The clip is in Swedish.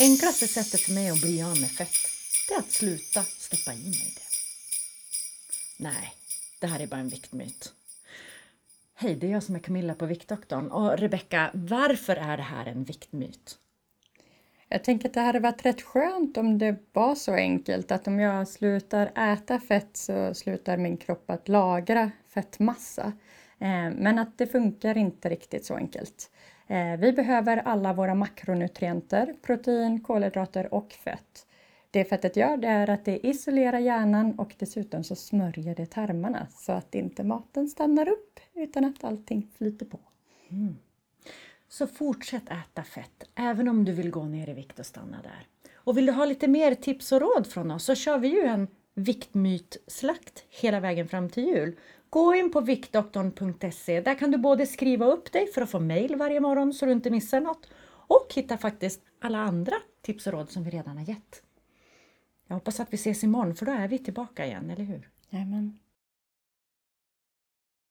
Enklaste sättet för mig att bli av med fett, det är att sluta stoppa i mig det. Nej, det här är bara en viktmyt. Hej, det är jag som är Camilla på Viktdoktorn. Och Rebecka, varför är det här en viktmyt? Jag tänker att det hade varit rätt skönt om det var så enkelt att om jag slutar äta fett så slutar min kropp att lagra fettmassa. Eh, men att det funkar inte riktigt så enkelt. Eh, vi behöver alla våra makronutrienter, protein, kolhydrater och fett. Det fettet gör det är att det isolerar hjärnan och dessutom så smörjer det tarmarna så att inte maten stannar upp utan att allting flyter på. Mm. Så fortsätt äta fett, även om du vill gå ner i vikt och stanna där. Och vill du ha lite mer tips och råd från oss så kör vi ju en viktmytslakt hela vägen fram till jul. Gå in på viktdoktorn.se. Där kan du både skriva upp dig för att få mail varje morgon så du inte missar något och hitta faktiskt alla andra tips och råd som vi redan har gett. Jag hoppas att vi ses imorgon för då är vi tillbaka igen, eller hur? Jajamän.